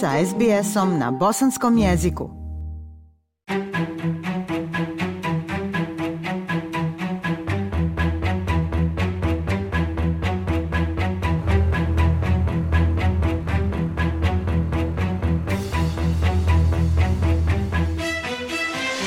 sa SBS-om na bosanskom jeziku.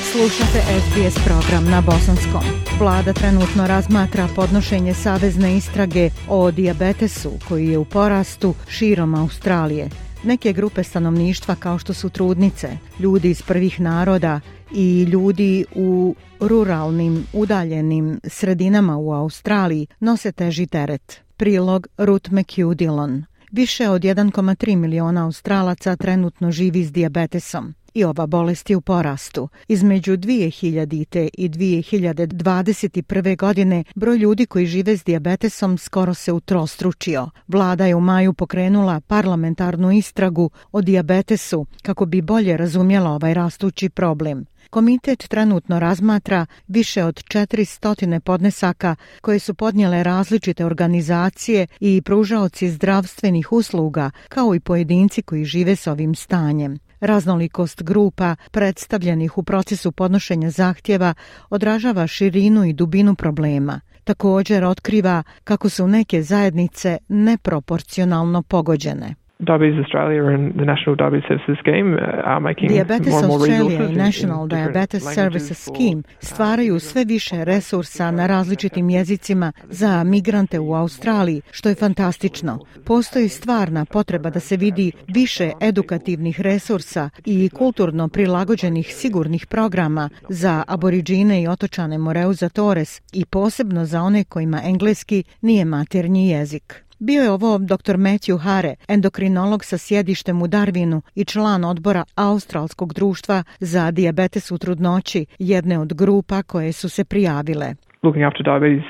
Slušate SBS program na bosanskom. Vlada trenutno razmatra podnošenje savezne istrage o diabetesu koji je u porastu širom Australije. Neke grupe stanovništva kao što su trudnice, ljudi iz prvih naroda i ljudi u ruralnim, udaljenim sredinama u Australiji nose teži teret. Prilog Ruth McHugh Dillon. Više od 1,3 miliona Australaca trenutno živi s diabetesom i ova bolest je u porastu. Između 2000. i 2021. godine broj ljudi koji žive s diabetesom skoro se utrostručio. Vlada je u maju pokrenula parlamentarnu istragu o diabetesu kako bi bolje razumjela ovaj rastući problem. Komitet trenutno razmatra više od 400 podnesaka koje su podnijele različite organizacije i pružaoci zdravstvenih usluga kao i pojedinci koji žive s ovim stanjem. Raznolikost grupa predstavljenih u procesu podnošenja zahtjeva odražava širinu i dubinu problema. Također otkriva kako su neke zajednice neproporcionalno pogođene. Diabetes Australia and the National Diabetes Services Scheme uh, are making Diabetes more Australia and more resources National Diabetes Services Scheme stvaraju sve više resursa na različitim jezicima za migrante u Australiji, što je fantastično. Postoji stvarna potreba da se vidi više edukativnih resursa i kulturno prilagođenih sigurnih programa za aboriđine i otočane Moreuza Torres i posebno za one kojima engleski nije maternji jezik. Bio je ovo dr. Matthew Hare, endokrinolog sa sjedištem u Darwinu i član odbora Australskog društva za diabetes u trudnoći, jedne od grupa koje su se prijavile. Looking after diabetes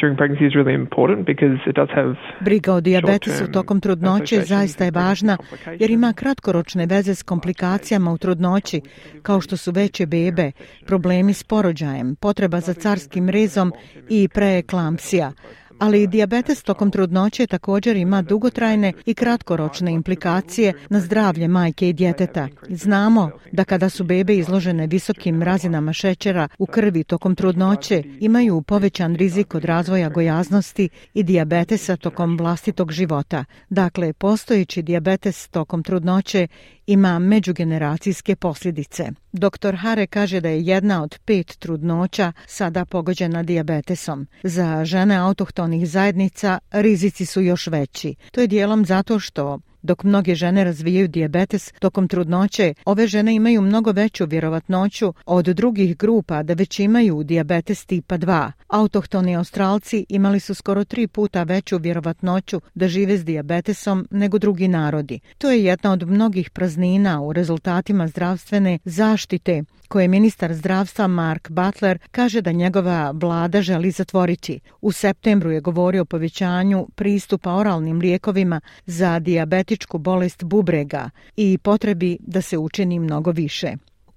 during pregnancy is really important because it does have Briga o dijabetesu tokom trudnoće zaista je važna jer ima kratkoročne veze s komplikacijama u trudnoći kao što su veće bebe, problemi s porođajem, potreba za carskim rezom i preeklampsija. Ali diabetes tokom trudnoće također ima dugotrajne i kratkoročne implikacije na zdravlje majke i djeteta. Znamo da kada su bebe izložene visokim razinama šećera u krvi tokom trudnoće, imaju povećan rizik od razvoja gojaznosti i diabetesa tokom vlastitog života. Dakle, postojeći diabetes tokom trudnoće ima međugeneracijske posljedice. Doktor Hare kaže da je jedna od pet trudnoća sada pogođena diabetesom. Za žene autohtonih zajednica rizici su još veći. To je dijelom zato što Dok mnoge žene razvijaju dijabetes tokom trudnoće, ove žene imaju mnogo veću vjerovatnoću od drugih grupa da već imaju dijabetes tipa 2. Autohtoni australci imali su skoro tri puta veću vjerovatnoću da žive s dijabetesom nego drugi narodi. To je jedna od mnogih praznina u rezultatima zdravstvene zaštite koje ministar zdravstva Mark Butler kaže da njegova vlada želi zatvoriti. U septembru je govorio o povećanju pristupa oralnim lijekovima za dijabetes genetičku bolest bubrega i potrebi da se učini mnogo više.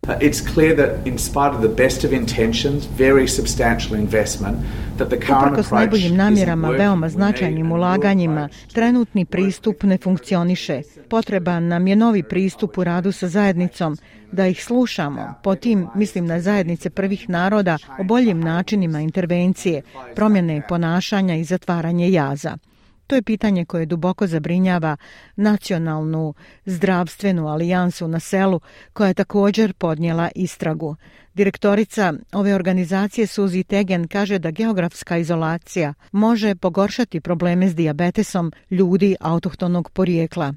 It's clear that in spite of the best of intentions, very substantial investment, that the current approach najboljim namjerama, veoma značajnim ulaganjima, trenutni pristup ne funkcioniše. Potreban nam je novi pristup u radu sa zajednicom, da ih slušamo, po tim, mislim na zajednice prvih naroda, o boljim načinima intervencije, promjene ponašanja i zatvaranje jaza. To je pitanje koje duboko zabrinjava nacionalnu zdravstvenu alijansu na selu koja je također podnijela istragu. Direktorica ove organizacije Suzi Tegen kaže da geografska izolacija može pogoršati probleme s diabetesom ljudi autohtonog porijekla.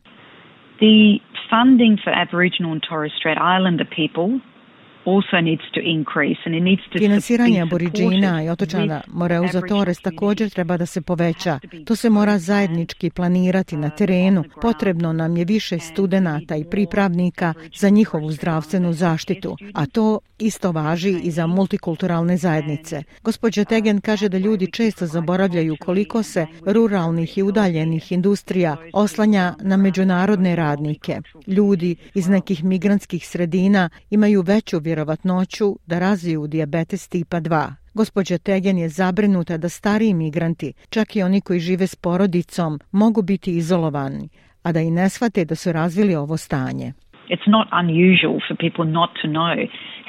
The funding for Aboriginal and Torres Strait Islander people Finansiranje aboriđina i otočana Moreuza Torres također treba da se poveća. To se mora zajednički uh, planirati na terenu. Potrebno nam je više studenata i pripravnika za njihovu zdravstvenu zaštitu, a to isto važi i za multikulturalne zajednice. Uh, Gospodja Tegen kaže da ljudi često zaboravljaju koliko se ruralnih i udaljenih industrija oslanja na međunarodne radnike. Ljudi iz nekih migrantskih sredina imaju veću vjerovnost vjerovatnoću da razviju diabetes tipa 2. Gospođa Tegen je zabrinuta da stari imigranti, čak i oni koji žive s porodicom, mogu biti izolovani, a da i ne shvate da su razvili ovo stanje. It's not unusual for people not to know.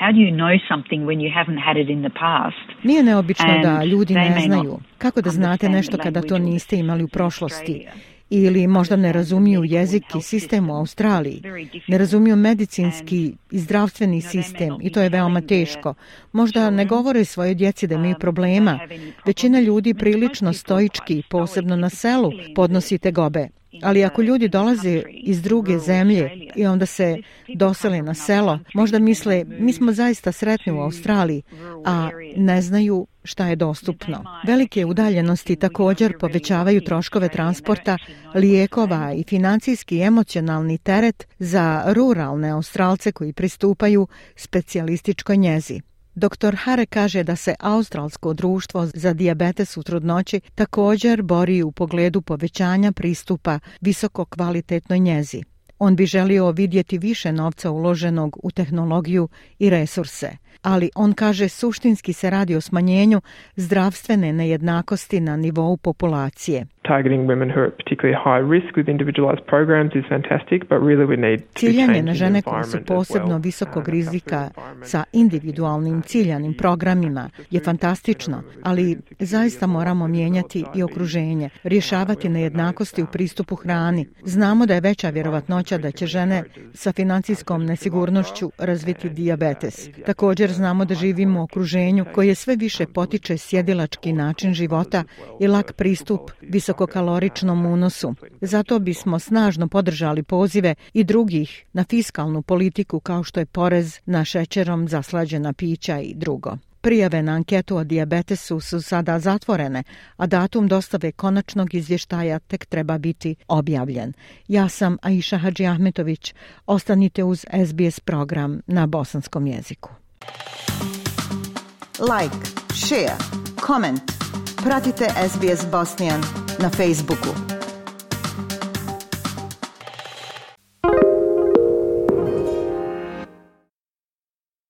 How do you know something when you haven't had it in the past? Nije neobično da ljudi ne znaju. Kako da znate nešto kada to niste imali u prošlosti? ili možda ne razumiju jezik i sistem u Australiji, ne razumiju medicinski i zdravstveni sistem i to je veoma teško. Možda ne govore svoje djeci da imaju problema. Većina ljudi prilično stoički, posebno na selu, podnosi te gobe. Ali ako ljudi dolaze iz druge zemlje i onda se dosele na selo, možda misle, mi smo zaista sretni u Australiji, a ne znaju šta je dostupno. Velike udaljenosti također povećavaju troškove transporta, lijekova i financijski i emocionalni teret za ruralne Australce koji pristupaju specijalističkoj njezi. Dr. Hare kaže da se Australsko društvo za dijabetes u trudnoći također bori u pogledu povećanja pristupa visoko kvalitetnoj njezi. On bi želio vidjeti više novca uloženog u tehnologiju i resurse, ali on kaže suštinski se radi o smanjenju zdravstvene nejednakosti na nivou populacije targeting women who are at particularly high risk with individualized programs is fantastic, but really we need to Ciljanje na žene koje su posebno visokog rizika sa individualnim ciljanim programima je fantastično, ali zaista moramo mijenjati i okruženje, rješavati nejednakosti u pristupu hrani. Znamo da je veća vjerovatnoća da će žene sa financijskom nesigurnošću razviti diabetes. Uh, Također znamo da živimo u okruženju koje sve više potiče sjedilački način života i lak pristup visoko visokokaloričnom unosu. Zato bismo snažno podržali pozive i drugih na fiskalnu politiku kao što je porez na šećerom zaslađena pića i drugo. Prijave na anketu o dijabetesu su sada zatvorene, a datum dostave konačnog izvještaja tek treba biti objavljen. Ja sam Aisha Hadži Ahmetović. Ostanite uz SBS program na bosanskom jeziku. Like, share, comment. Pratite SBS Bosnian na Facebook.